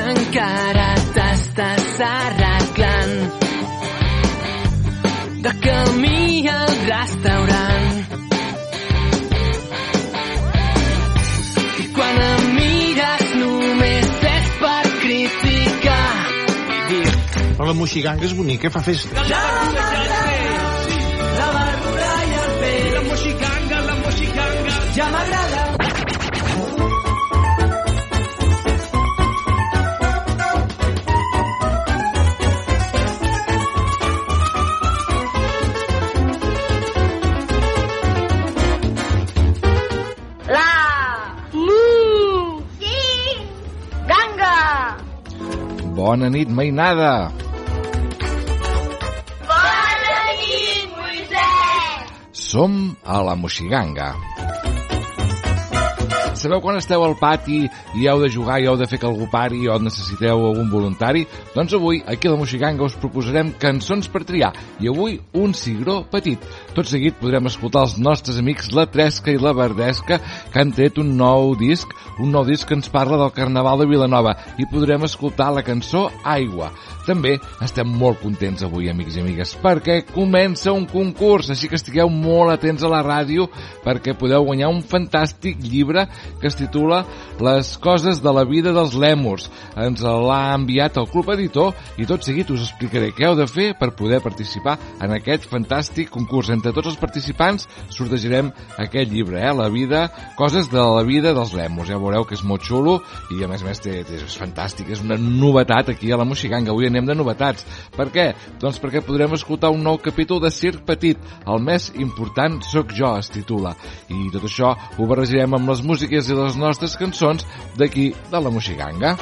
encara t'estàs arreglant de camí al restaurant. I quan em mires només és per criticar i dir Però la moxiganga és bonica, fa festa. la verdura Bona nit, mainada! Bona nit, Moisès Som a la Moxiganga. Sabeu quan esteu al pati i heu de jugar i heu de fer que algú pari o necessiteu algun voluntari? Doncs avui, aquí a la Moxiganga, us proposarem cançons per triar i avui un cigró petit. Tot seguit podrem escoltar els nostres amics La Tresca i La Verdesca que han tret un nou disc, un nou disc que ens parla del Carnaval de Vilanova i podrem escoltar la cançó Aigua. També estem molt contents avui, amics i amigues, perquè comença un concurs, així que estigueu molt atents a la ràdio perquè podeu guanyar un fantàstic llibre que es titula Les coses de la vida dels lèmurs. Ens l'ha enviat el Club Editor i tot seguit us explicaré què heu de fer per poder participar en aquest fantàstic concurs. Entre tots els participants sortejarem aquest llibre, eh? La vida, coses de la vida dels lèmurs. Ja veureu que és molt xulo i a més a més té, té, és fantàstic, és una novetat aquí a la Moxiganga. Avui anem de novetats. Per què? Doncs perquè podrem escoltar un nou capítol de Circ Petit. El més important sóc jo, es titula. I tot això ho barrejarem amb les músiques i les nostres cançons d'aquí, de la Moxiganga.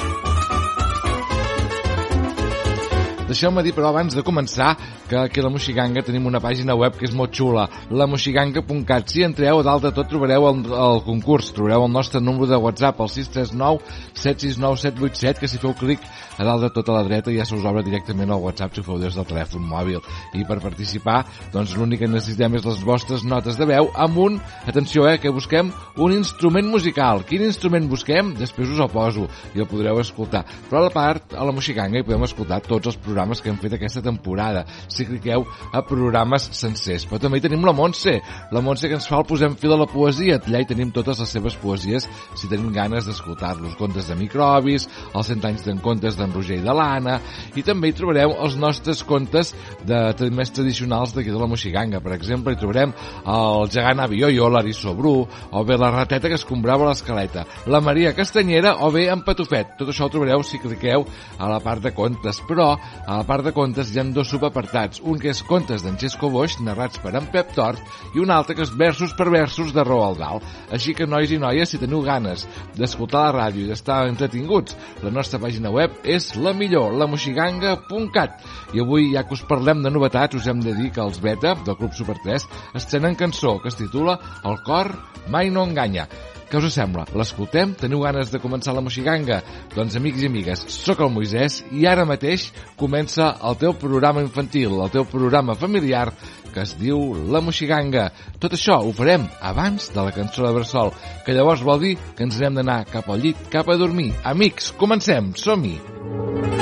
Deixeu-me dir, però, abans de començar, que aquí a la Moxiganga tenim una pàgina web que és molt xula, lamoxiganga.cat. Si entreu, a dalt de tot trobareu el, el concurs, trobareu el nostre número de WhatsApp, el 639 769 787, que si feu clic a dalt de tot a la dreta ja se us obre directament el WhatsApp si ho feu des del telèfon mòbil. I per participar, doncs l'únic que necessitem és les vostres notes de veu amb un, atenció, eh, que busquem un instrument musical. Quin instrument busquem? Després us el poso i el podreu escoltar. Però a la part, a la Moxiganga, hi podem escoltar tots els programes que hem fet aquesta temporada. Si cliqueu a programes sencers. Però també hi tenim la Montse. La Montse que ens fa el Posem fil a la poesia. Allà hi tenim totes les seves poesies si tenim ganes d'escoltar-los. Contes de microbis, els 100 anys d'en contes d'en Roger i de l'Anna, i també hi trobareu els nostres contes de més tradicionals d'aquí de la Moxiganga. Per exemple, hi trobarem el gegant Avioio, l'Arissó Bru, o bé la rateta que escombrava l'escaleta, la Maria Castanyera o bé en Patufet. Tot això ho trobareu si cliqueu a la part de contes, però a la part de contes hi ha dos subapartats, un que és contes d'en Xesco Boix, narrats per en Pep Tort, i un altre que és versos per versos de Roald Dahl. Així que, nois i noies, si teniu ganes d'escoltar la ràdio i d'estar entretinguts, la nostra pàgina web és la millor, lamoxiganga.cat. I avui, ja que us parlem de novetats, us hem de dir que els Beta, del Club Super 3, estrenen cançó que es titula El cor mai no enganya. Què us sembla? L'escoltem? Teniu ganes de començar la Moxiganga? Doncs, amics i amigues, sóc el Moisès i ara mateix comença el teu programa infantil, el teu programa familiar que es diu La Moxiganga. Tot això ho farem abans de la cançó de Bressol, que llavors vol dir que ens hem d'anar cap al llit, cap a dormir. Amics, comencem, som-hi! Perquè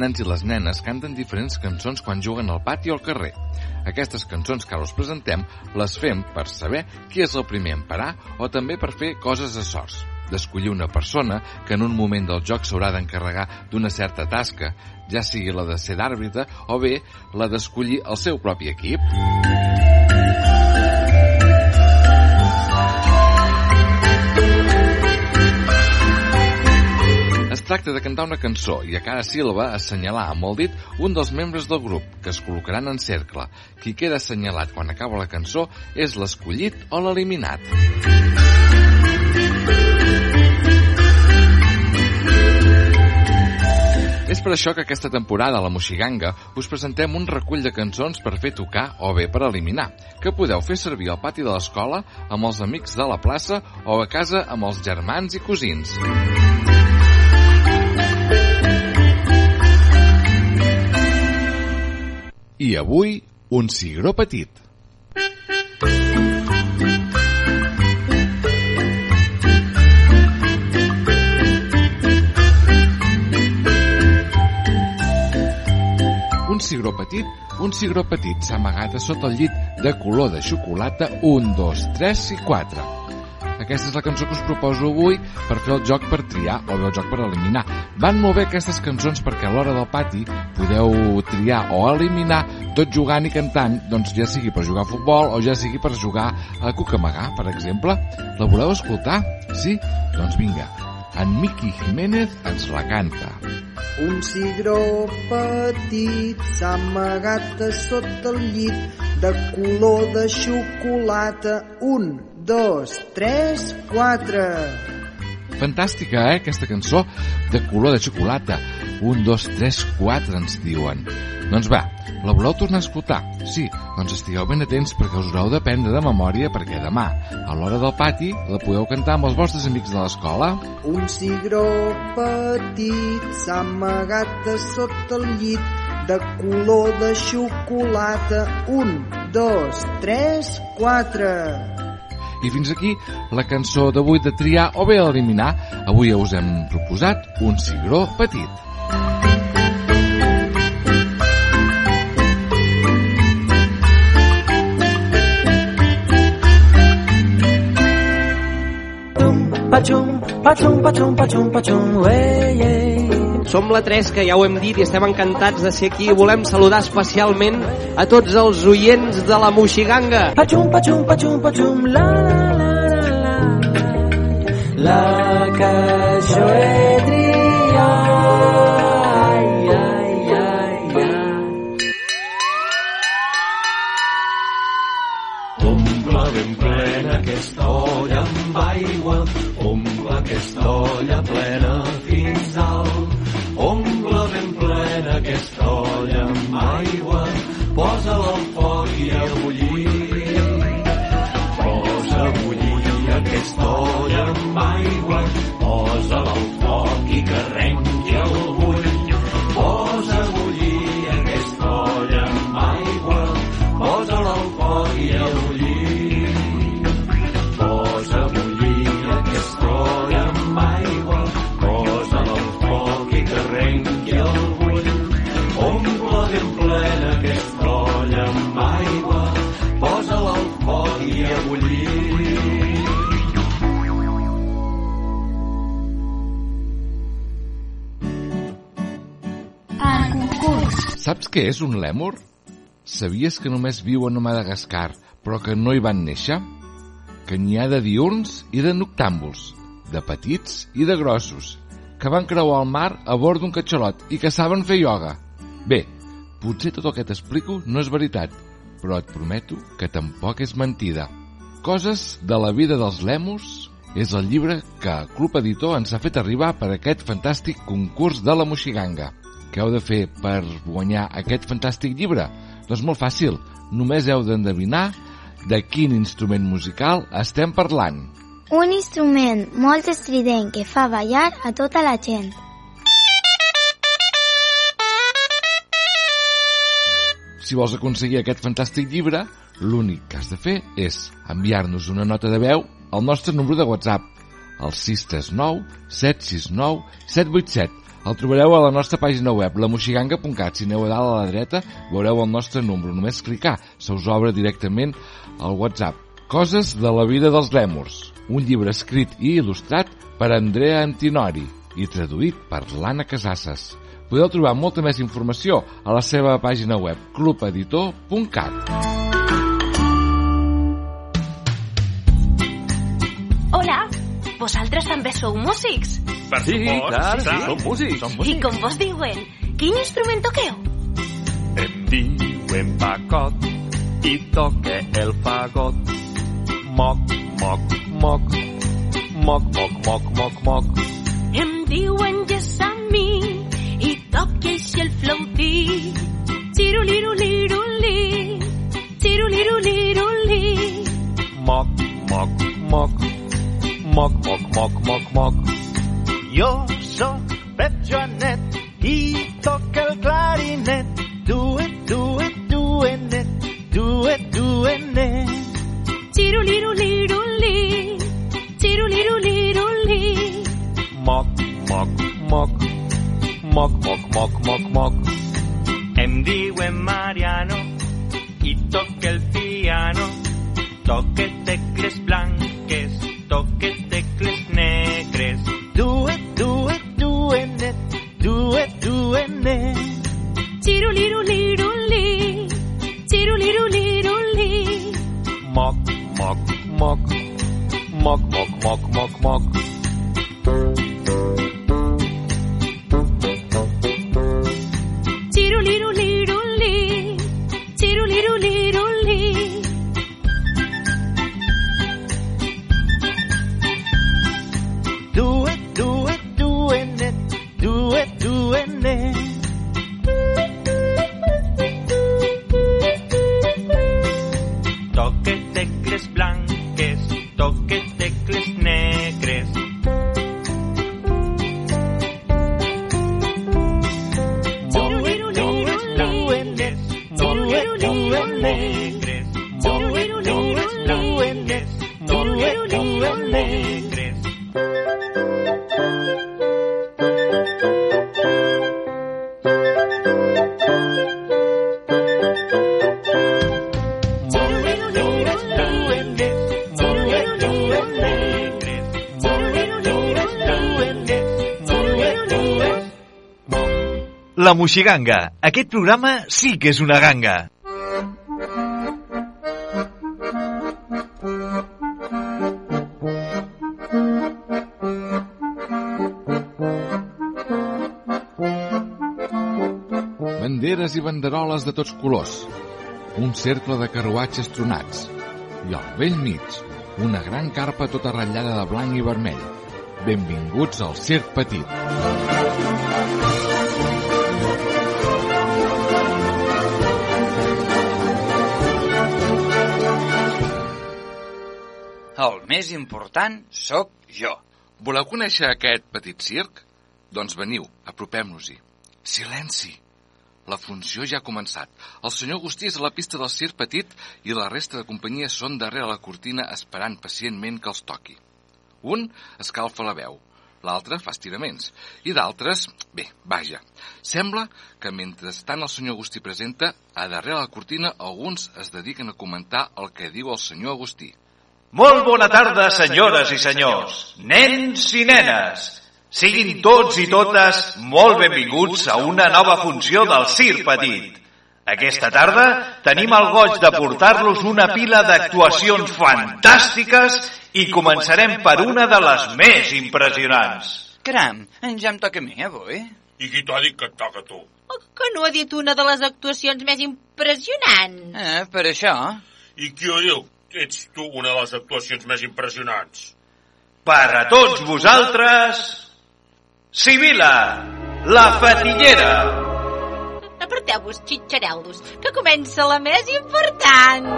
nens i les nenes canten diferents cançons quan juguen al pati o al carrer. Aquestes cançons que ara us presentem les fem per saber qui és el primer en parar o també per fer coses a sorts d'escollir una persona que en un moment del joc s'haurà d'encarregar d'una certa tasca, ja sigui la de ser d'àrbitre o bé la d'escollir el seu propi equip. Tracta de cantar una cançó i a cada síl·laba assenyalar amb el dit un dels membres del grup, que es col·locaran en cercle. Qui queda assenyalat quan acaba la cançó és l'escollit o l'eliminat. És per això que aquesta temporada a la Moixiganga us presentem un recull de cançons per fer tocar o bé per eliminar, que podeu fer servir al pati de l'escola amb els amics de la plaça o a casa amb els germans i cosins. I avui, un cigró petit. Un cigró petit, un cigró petit s'ha amagat a sota el llit de color de xocolata 1, 2, 3 i 4. Aquesta és la cançó que us proposo avui per fer el joc per triar o bé el joc per eliminar. Van molt bé aquestes cançons perquè a l'hora del pati podeu triar o eliminar tot jugant i cantant, doncs ja sigui per jugar a futbol o ja sigui per jugar a cucamagar, per exemple. La voleu escoltar? Sí? Doncs vinga, en Miqui Jiménez ens la canta. Un cigró petit s'ha amagat a sota el llit de color de xocolata. Un, dos, tres, quatre. Fantàstica, eh, aquesta cançó de color de xocolata. Un, dos, tres, quatre, ens diuen. Doncs va, la voleu tornar a escoltar? Sí, doncs estigueu ben atents perquè us haureu d'aprendre de memòria perquè demà, a l'hora del pati, la podeu cantar amb els vostres amics de l'escola. Un cigró petit s'ha amagat a sota el llit de color de xocolata. Un, dos, tres, quatre. I fins aquí la cançó d'avui de triar o bé eliminar. Avui us hem proposat un cigró petit. Pachum, pachum, pachum, pachum, pachum, ei, ei. Som la 3, que ja ho hem dit i estem encantats de ser aquí. Volem saludar especialment a tots els oients de la Moixiganga. Pachum, pachum, pachum, pachum, la, la, la, la, la. La que jo he aquesta olla amb aigua, posa-la al foc i que renqui Saps què és un lèmur? Sabies que només viuen a Madagascar, però que no hi van néixer? Que n'hi ha de diurns i de noctàmbuls, de petits i de grossos, que van creuar el mar a bord d'un catxalot i que saben fer ioga. Bé, Potser tot el que t'explico no és veritat, però et prometo que tampoc és mentida. Coses de la vida dels lèmurs és el llibre que Club Editor ens ha fet arribar per aquest fantàstic concurs de la Moixiganga. Què heu de fer per guanyar aquest fantàstic llibre? Doncs molt fàcil, només heu d'endevinar de quin instrument musical estem parlant. Un instrument molt estrident que fa ballar a tota la gent. Si vols aconseguir aquest fantàstic llibre, l'únic que has de fer és enviar-nos una nota de veu al nostre número de WhatsApp, el 639 769 787. El trobareu a la nostra pàgina web, lamoxiganga.cat. Si aneu a dalt a la dreta, veureu el nostre número. Només clicar, se us obre directament al WhatsApp. Coses de la vida dels lèmurs. Un llibre escrit i il·lustrat per Andrea Antinori i traduït per l'Anna Casasses. Podeu trobar molta més informació a la seva pàgina web clubeditor.cat. vosaltres també sou músics? Per Sí, supost, clar, sí, sí, som músics. Som I com vos diuen? Quin instrument toqueu? Em diuen Pacot i toque el fagot. Moc, moc, moc. Moc, moc, moc, moc, moc. Em diuen Gessamí i toque així el flautí. Tiruliruliruli, tiruliruliruli. Moc, moc, moc. Moc, moc, moc, moc, moc. Jo sóc Pep Joanet i toc el clarinet. Do it, do it, doing it. Do it, doing it. Tiruliruliruli, tiruliruliruli. Moc, moc, moc. Moc, moc, moc, moc, moc. Em diuen Mariano i toque el piano. Toque tecles blanques, toque La Moixiganga. Aquest programa sí que és una ganga. Banderes i banderoles de tots colors. Un cercle de carruatges tronats. I al vell mig, una gran carpa tota ratllada de blanc i vermell. Benvinguts al Circ Petit. Més important sóc jo. Voleu conèixer aquest petit circ? Doncs veniu, apropem-nos-hi. Silenci! La funció ja ha començat. El senyor Agustí és a la pista del circ petit i la resta de companyia són darrere la cortina esperant pacientment que els toqui. Un escalfa la veu, l'altre fa estiraments, i d'altres, bé, vaja. Sembla que mentrestant el senyor Agustí presenta, a darrere la cortina alguns es dediquen a comentar el que diu el senyor Agustí. Molt bona tarda, senyores i senyors, nens i nenes. Siguin tots i totes molt benvinguts a una nova funció del Cir Petit. Aquesta tarda tenim el goig de portar-los una pila d'actuacions fantàstiques i començarem per una de les més impressionants. Caram, ja em toca a mi, avui. I qui t'ha dit que et toca a tu? Que no ha dit una de les actuacions més impressionants. Eh, per això. I qui ho diu? Ets tu una de les actuacions més impressionants. Per a tots vosaltres, Sibila, la fatillera. Aparteu-vos, xitxarel·los, que comença la més important.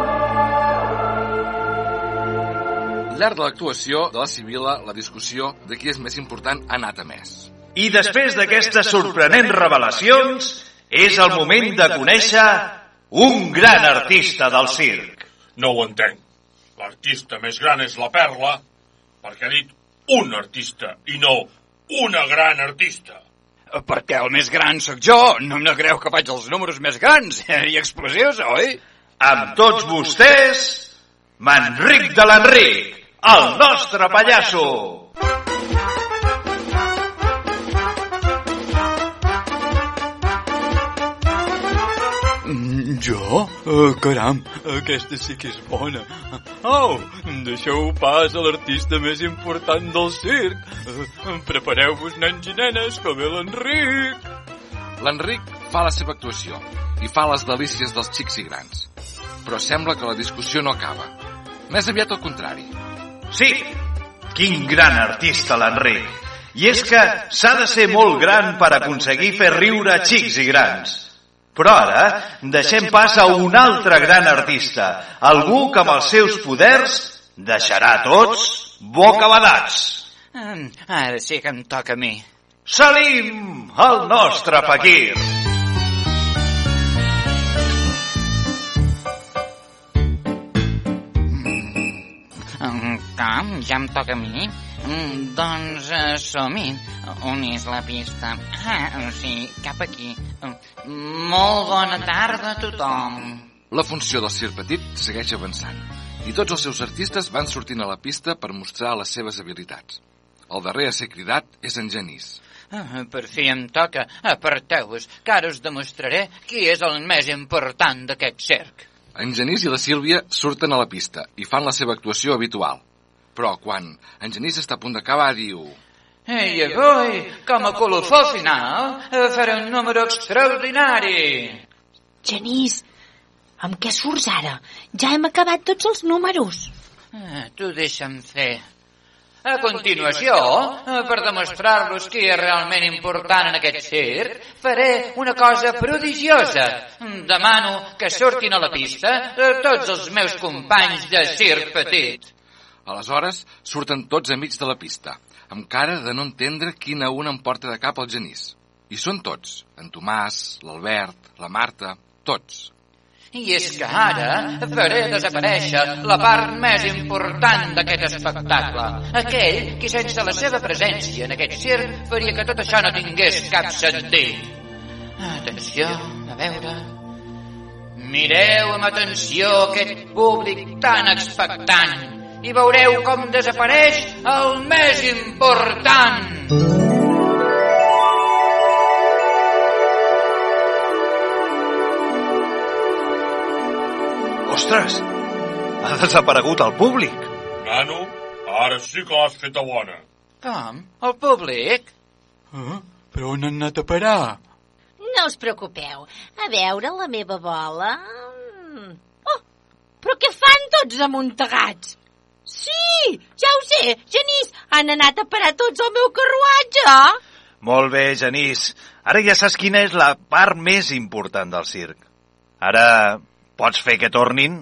Al llarg de l'actuació de la Sibila, la discussió de qui és més important ha anat a més. I després d'aquestes sorprenents revelacions, és el moment de conèixer un gran artista del circ. No ho entenc. L'artista més gran és la Perla, perquè ha dit un artista i no una gran artista. Perquè el més gran sóc jo. No em creu que faig els números més grans i explosius, oi? Amb tots vostès, Manric de l'Enric, el nostre pallasso. Jo? Uh, caram, aquesta sí que és bona. Au, deixeu pas a l'artista més important del circ. Uh, Prepareu-vos, nens i nenes, que ve l'Enric. L'Enric fa la seva actuació i fa les delícies dels xics i grans. Però sembla que la discussió no acaba. Més aviat al contrari. Sí, quin gran artista l'Enric. I és que s'ha de ser molt gran per aconseguir fer riure xics i grans. Però ara deixem pas a un altre gran artista, algú que amb els seus poders deixarà tots bocabadats. Mm, ara sí que em toca a mi. Salim, el nostre Fakir. Mm, Com? Ja em toca a mi? Mm, doncs uh, som-hi. On és la pista? Ah, sí, cap aquí. Molt bona tarda a tothom. La funció del circ petit segueix avançant i tots els seus artistes van sortint a la pista per mostrar les seves habilitats. El darrer a ser cridat és en Genís. Ah, per fi em toca. Aparteu-vos, que ara us demostraré qui és el més important d'aquest circ. En Genís i la Sílvia surten a la pista i fan la seva actuació habitual. Però quan en Genís està a punt d'acabar, diu... I avui, com a colofó final, eh, faré un número extraordinari. Genís, amb què surts ara? Ja hem acabat tots els números. Eh, tu deixa'm fer. A continuació, eh, per demostrar-los qui és realment important en aquest circ, faré una cosa prodigiosa. Demano que surtin a la pista eh, tots els meus companys de circ petit. Aleshores, surten tots amics de la pista, amb cara de no entendre quina una em porta de cap al Genís. I són tots, en Tomàs, l'Albert, la Marta, tots. I és que ara faré desaparèixer la part més important d'aquest espectacle. Aquell que sense la seva presència en aquest circ faria que tot això no tingués cap sentit. Atenció, a veure... Mireu amb atenció aquest públic tan expectant i veureu com desapareix el més important. Ostres, ha desaparegut el públic. Nano, ara sí que l'has feta bona. Com? El públic? Eh? Però on han anat a parar? No us preocupeu. A veure la meva bola... Mm. Oh, però què fan tots amuntegats? Sí, ja ho sé, Genís, han anat a parar tots al meu carruatge. Molt bé, Genís. Ara ja saps quina és la part més important del circ. Ara pots fer que tornin?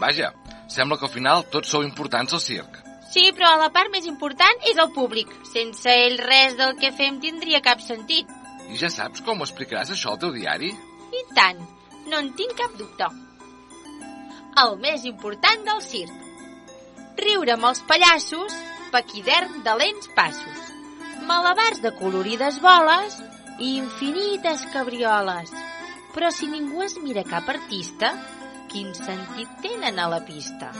Vaja, sembla que al final tots sou importants al circ. Sí, però la part més important és el públic. Sense ell res del que fem tindria cap sentit. I ja saps com ho explicaràs això al teu diari? I tant, no en tinc cap dubte. El més important del circ. Riure amb els pallassos, paquidern de lents passos, malabars de colorides boles i infinites cabrioles. Però si ningú es mira cap artista, quin sentit tenen a la pista?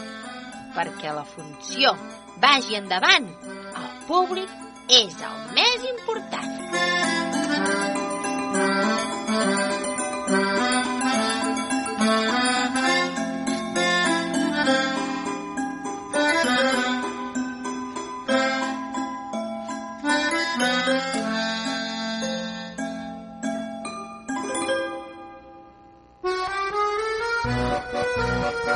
Perquè la funció vagi endavant, el públic és el més important.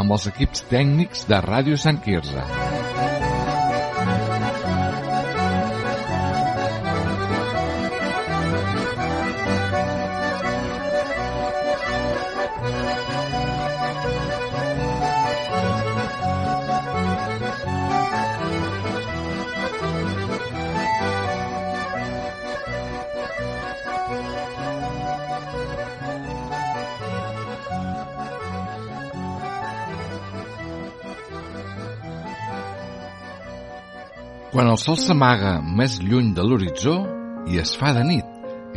Amb els equips tècnics de Ràdio Sant Quirze. Quan el sol s'amaga més lluny de l'horitzó i es fa de nit,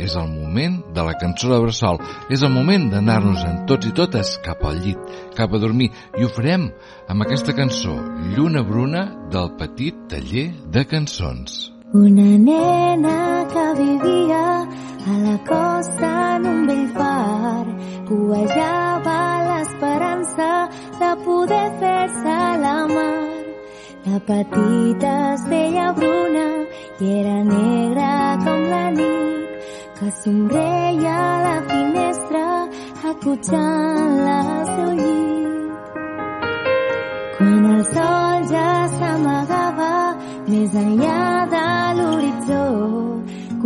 és el moment de la cançó de Bressol. És el moment d'anar-nos en tots i totes cap al llit, cap a dormir. I ho farem amb aquesta cançó, Lluna Bruna, del petit taller de cançons. Una nena que vivia a la costa en un vell far covejava l'esperança de poder fer-se la mar. La petita es deia Bruna i era negra com la nit que somreia a la finestra acotxant-la al seu llit. Quan el sol ja s'amagava més enllà de l'horitzó,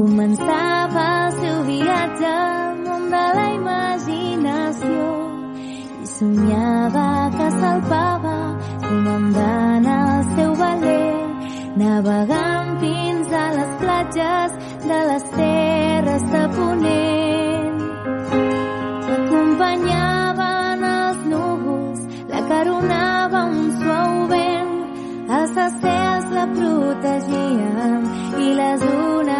començava el seu viatge al món de la imaginació i somiava que salpava comandant el seu valer, navegant fins a les platges de les terres de Ponent. L'acompanyaven els núvols, la caronava un suau vent, els estels la protegien i les onades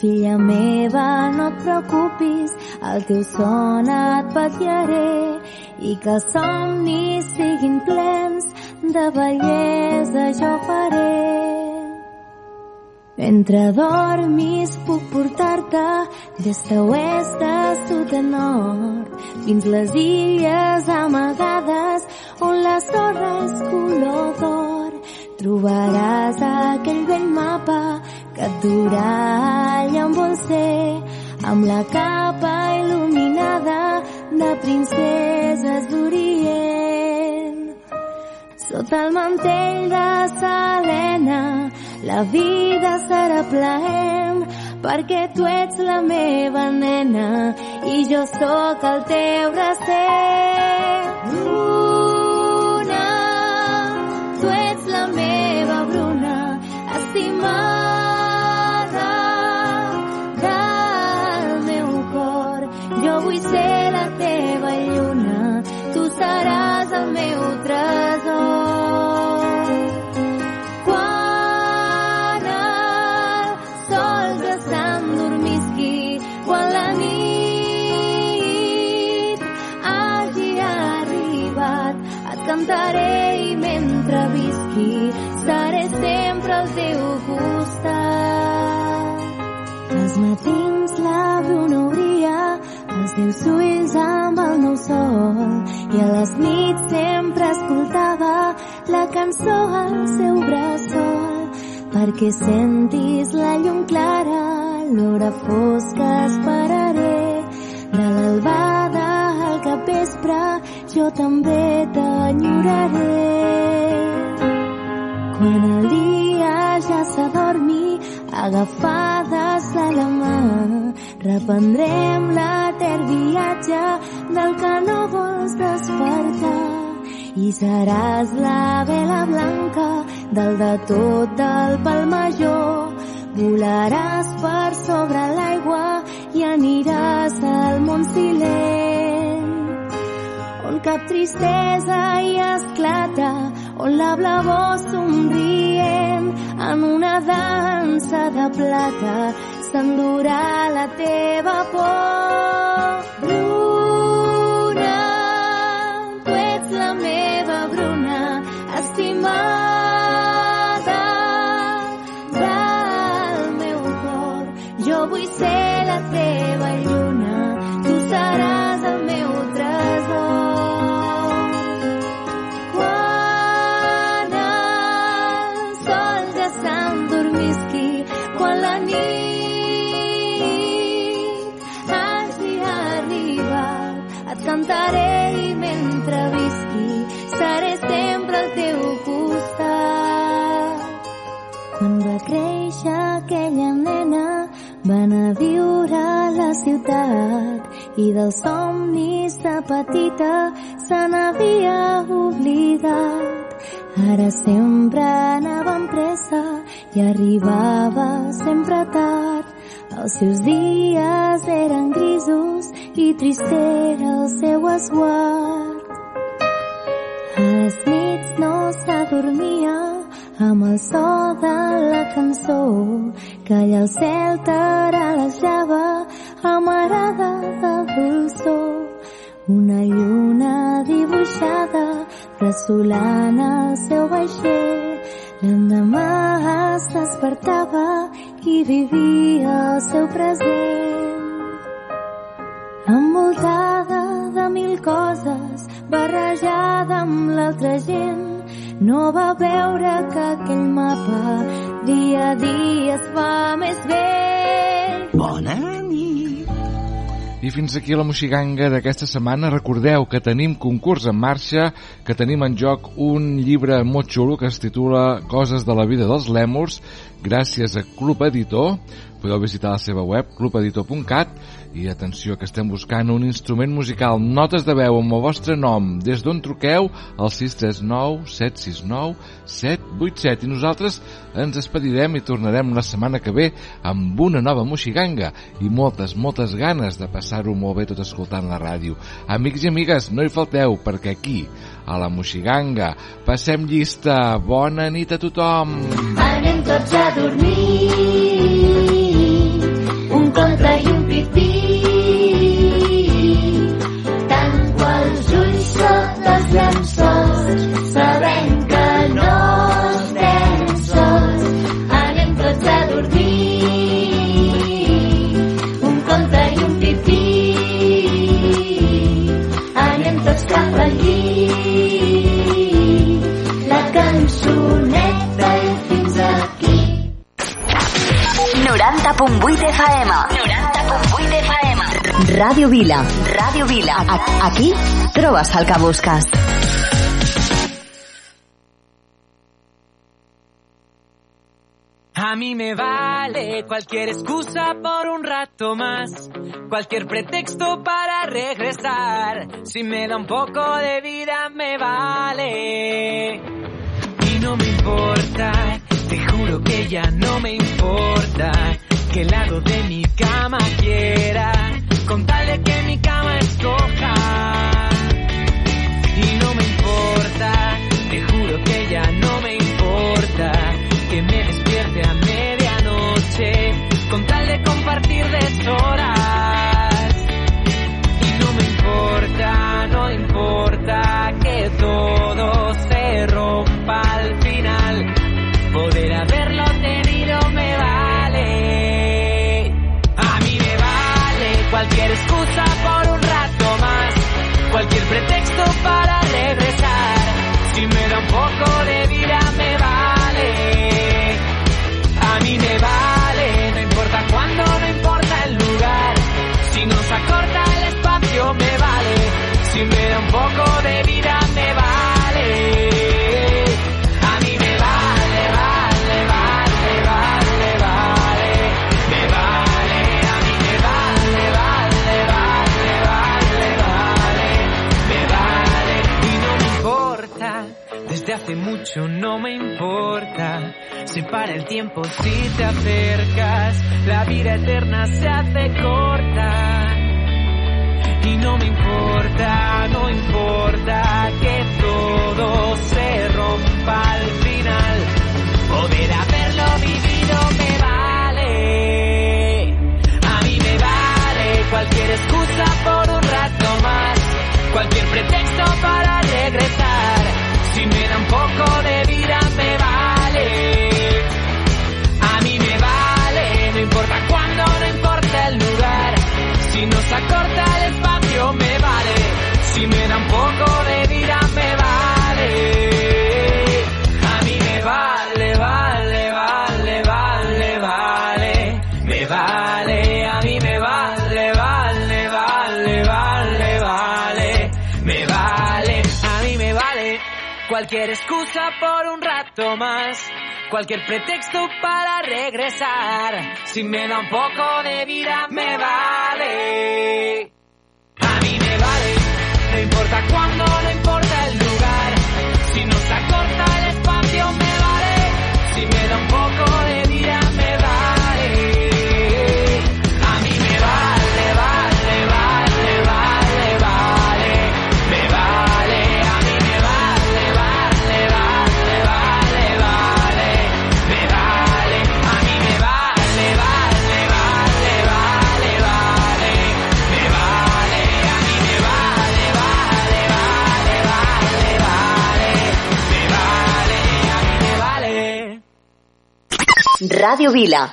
Filla meva, no et preocupis, el teu son et vetllaré i que els somnis siguin plens de bellesa jo faré. Mentre dormis puc portar-te des d'oest a sud a nord fins les illes amagades on la sorra és color d'or. Trobaràs aquell vell mapa que et durà allà on vols ser amb la capa il·luminada de princeses d'Orient. Sota el mantell de Selena la vida serà plaent perquè tu ets la meva nena i jo sóc el teu recer. Bruna, meu cançó al seu bressol perquè sentis la llum clara l'hora fosca esperaré. De l'albada al capvespre jo també t'enyoraré. Quan el dia ja s'adormi, agafades de la mà, reprendrem l'etern viatge del que no vols despertar. I seràs la vela blanca del de tot del pal major. Volaràs per sobre l'aigua i aniràs al món silent on cap tristesa hi esclata, on la blavor somrient en una dansa de plata s'endurà la teva por. Bruna, cantaré i mentre visqui seré sempre al teu costat. Quan va créixer aquella nena van a viure a la ciutat i dels somnis de petita se n'havia oblidat. Ara sempre anava amb pressa i arribava sempre tard. Els seus dies eren grisos i trist era el seu esguard. A les nits no s'adormia amb el so de la cançó que allà al cel taralejava amarada de dolçor. Una lluna dibuixada bressolant el seu vaixell. L'endemà es despertava i vivia el seu present. Envoltada de mil coses, barrejada amb l'altra gent, no va veure que aquell mapa dia a dia es fa més vell. Bona. I fins aquí la moxiganga d'aquesta setmana. Recordeu que tenim concurs en marxa, que tenim en joc un llibre molt xulo que es titula Coses de la vida dels lèmurs, gràcies a Club Editor. Podeu visitar la seva web, clubeditor.cat, i atenció que estem buscant un instrument musical, notes de veu amb el vostre nom, des d'on truqueu al 639 769 787 i nosaltres ens despedirem i tornarem la setmana que ve amb una nova moxiganga i moltes, moltes ganes de passar-ho molt bé tot escoltant la ràdio. Amics i amigues, no hi falteu perquè aquí, a la moxiganga, passem llista. Bona nit a tothom! Anem tots a dormir, un conte i un Ràdio Vila. Ràdio Vila. Aquí trobes el que busques. A mí me vale cualquier excusa por un rato más, cualquier pretexto para regresar. Si me da un poco de vida me vale. Y no me importa, te juro que ya no me importa qué lado de mi cama quiera, con tal de que mi cama escoja. Y no me importa, te juro que ya no me importa que me despierte a medianoche con tal de compartir deshoras. Y no me importa, no importa que todo cualquier excusa por un rato más, cualquier pretexto para regresar. Si me da un poco de mucho, no me importa. Si para el tiempo si te acercas, la vida eterna se hace corta. Y no me importa, no importa que todo se rompa al final. Poder haberlo vivido me vale. A mí me vale cualquier excusa por un rato más. Cualquier pretexto para regresar. Si me da un poco de vida me vale. A mí me vale, no importa cuándo, no importa el lugar. Si nos acorta el espacio me vale. Si me da un poco Cualquier excusa por un rato más. Cualquier pretexto para regresar. Si me da un poco de vida me vale. A mí me vale. No importa cuándo, Radio Vila.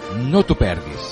No t'ho perdis.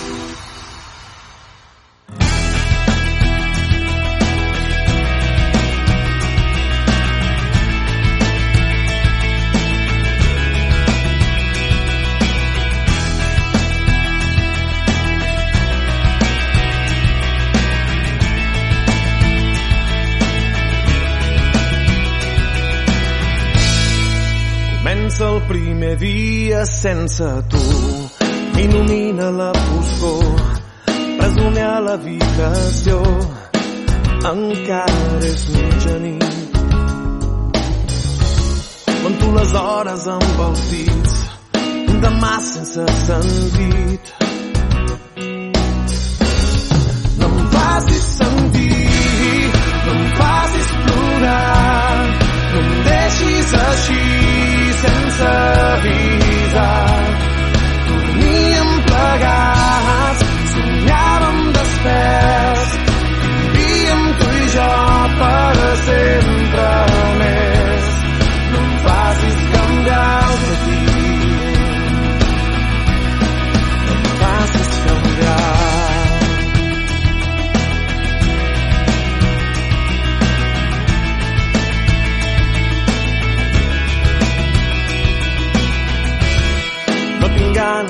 Comença el primer dia sense tu. Il·lumina la foscor. Presoner a l'habitació. Encara és mitjanit. Conto les hores amb els dits. Un demà sense sentit. No em facis sentir, no em facis plorar, no em deixis així sense avisar. Dormíem plegats, somiàvem desperts,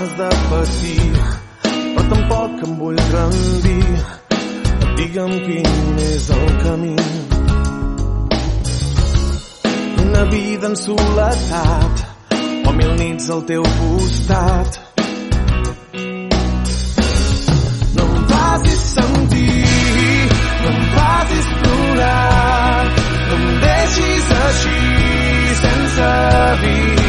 ganes de patir, però tampoc em vull rendir. Digue'm quin és el camí. Una vida en soledat, o mil nits al teu costat. No em facis sentir, no em facis plorar, no em deixis així sense avisar.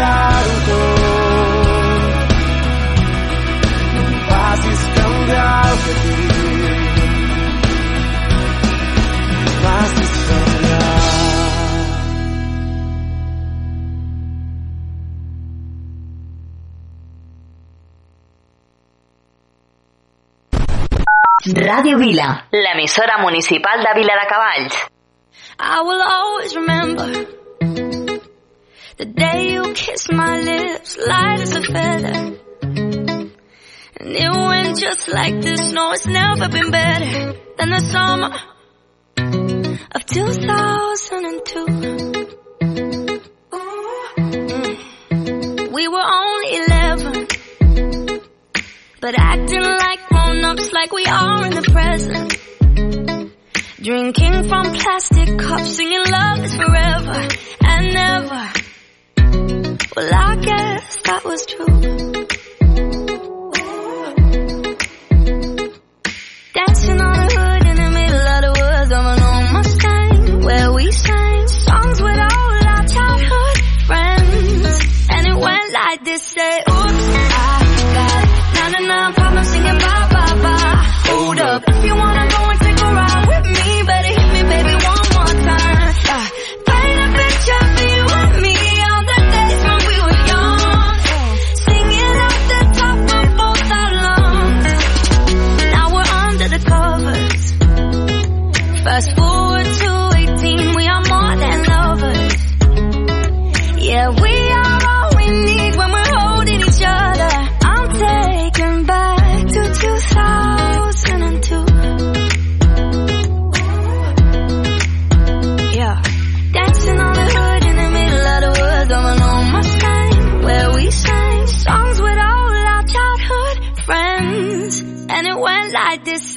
Canviar-ho tot. No em facis canviar el que dic, no em facis canviar. Ràdio Vila, l'emissora municipal de Vila de Cavalls. I will always remember the day you kissed my lips, light as a feather. And it went just like this. No, it's never been better than the summer of 2002. Mm. We were only 11, but acting like grown-ups like we are in the present. Drinking from plastic cups, singing love is forever and never. Well, I guess that was true. Dancing on the hood in the middle of the woods of an old Mustang, where we sang songs with all our childhood friends. And it went like this, say, like this,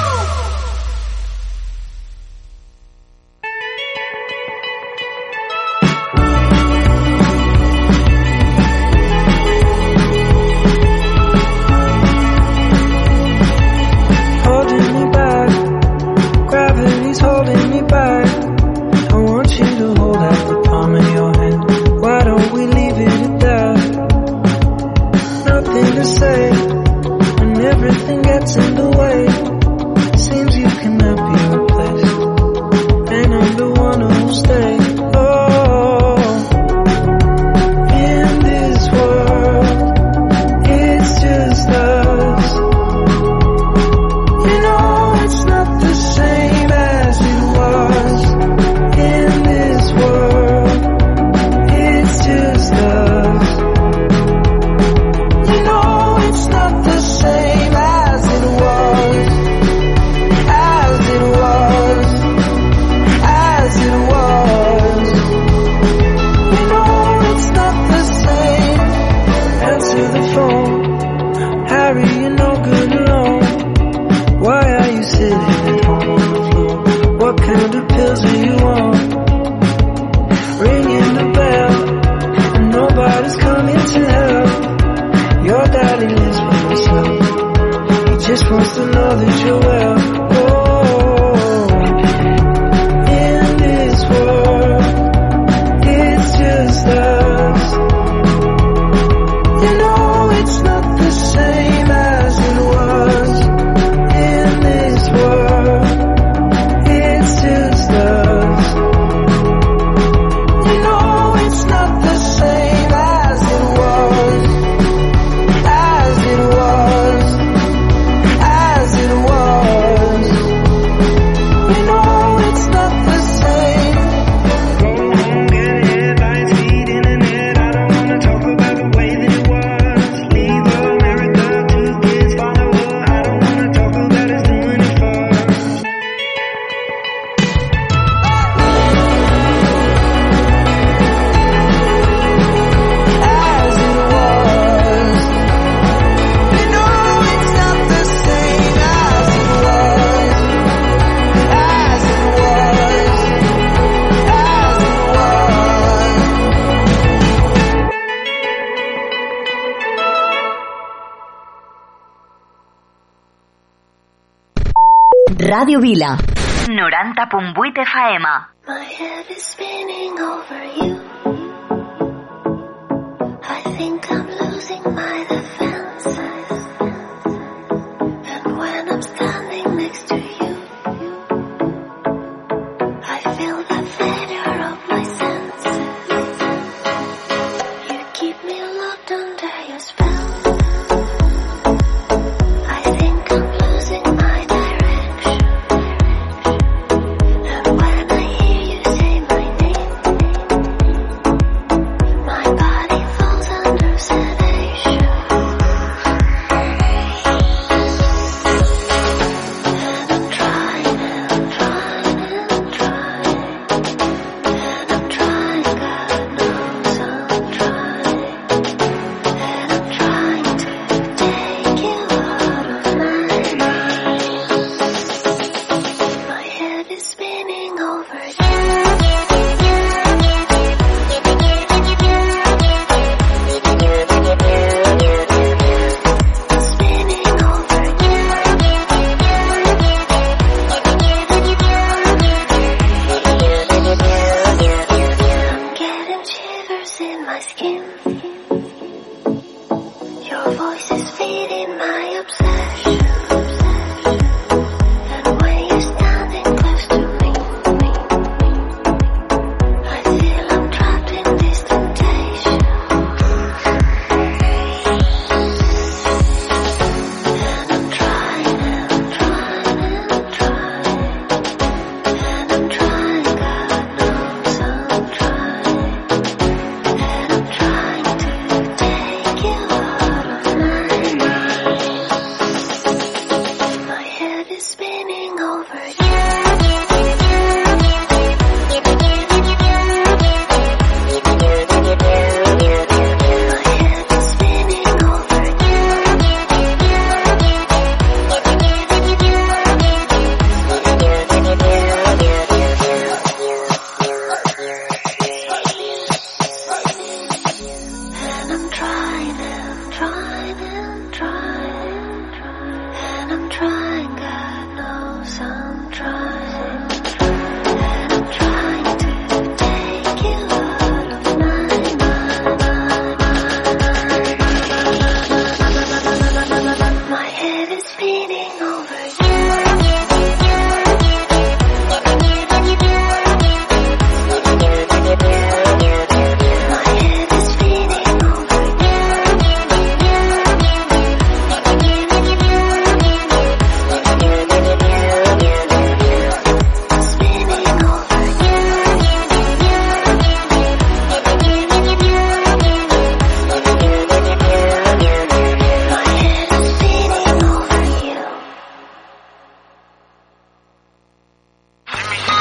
Radio Vila. 90.8 FM. My head is spinning over you.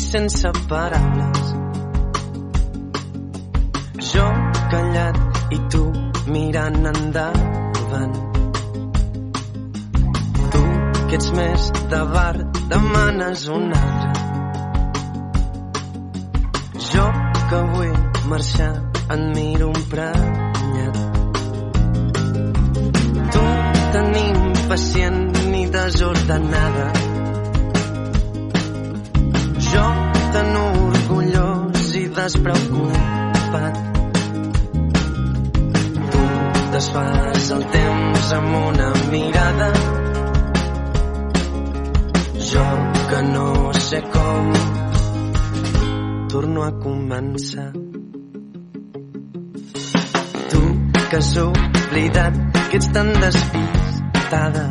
sense paraules. Jo callat i tu mirant endavant. Tu, que ets més de bar, demanes un altre. Jo, que vull marxar, en miro un prenyat. Tu, tan impacient ni desordenada. Jo, tan orgullós i despreocupat. Tu desfas el temps amb una mirada. Jo, que no sé com, torno a començar. Tu, que has oblidat que ets tan despistada.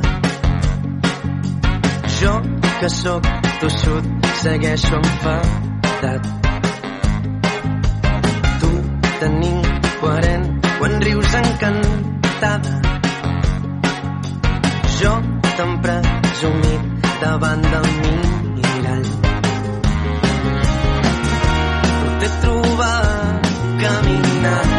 Jo, que sóc tossut, segueixo enfadat. Tu, tan incoherent, quan rius encantada. Jo, tan presumit davant del mirall. Tu t'he trobat caminant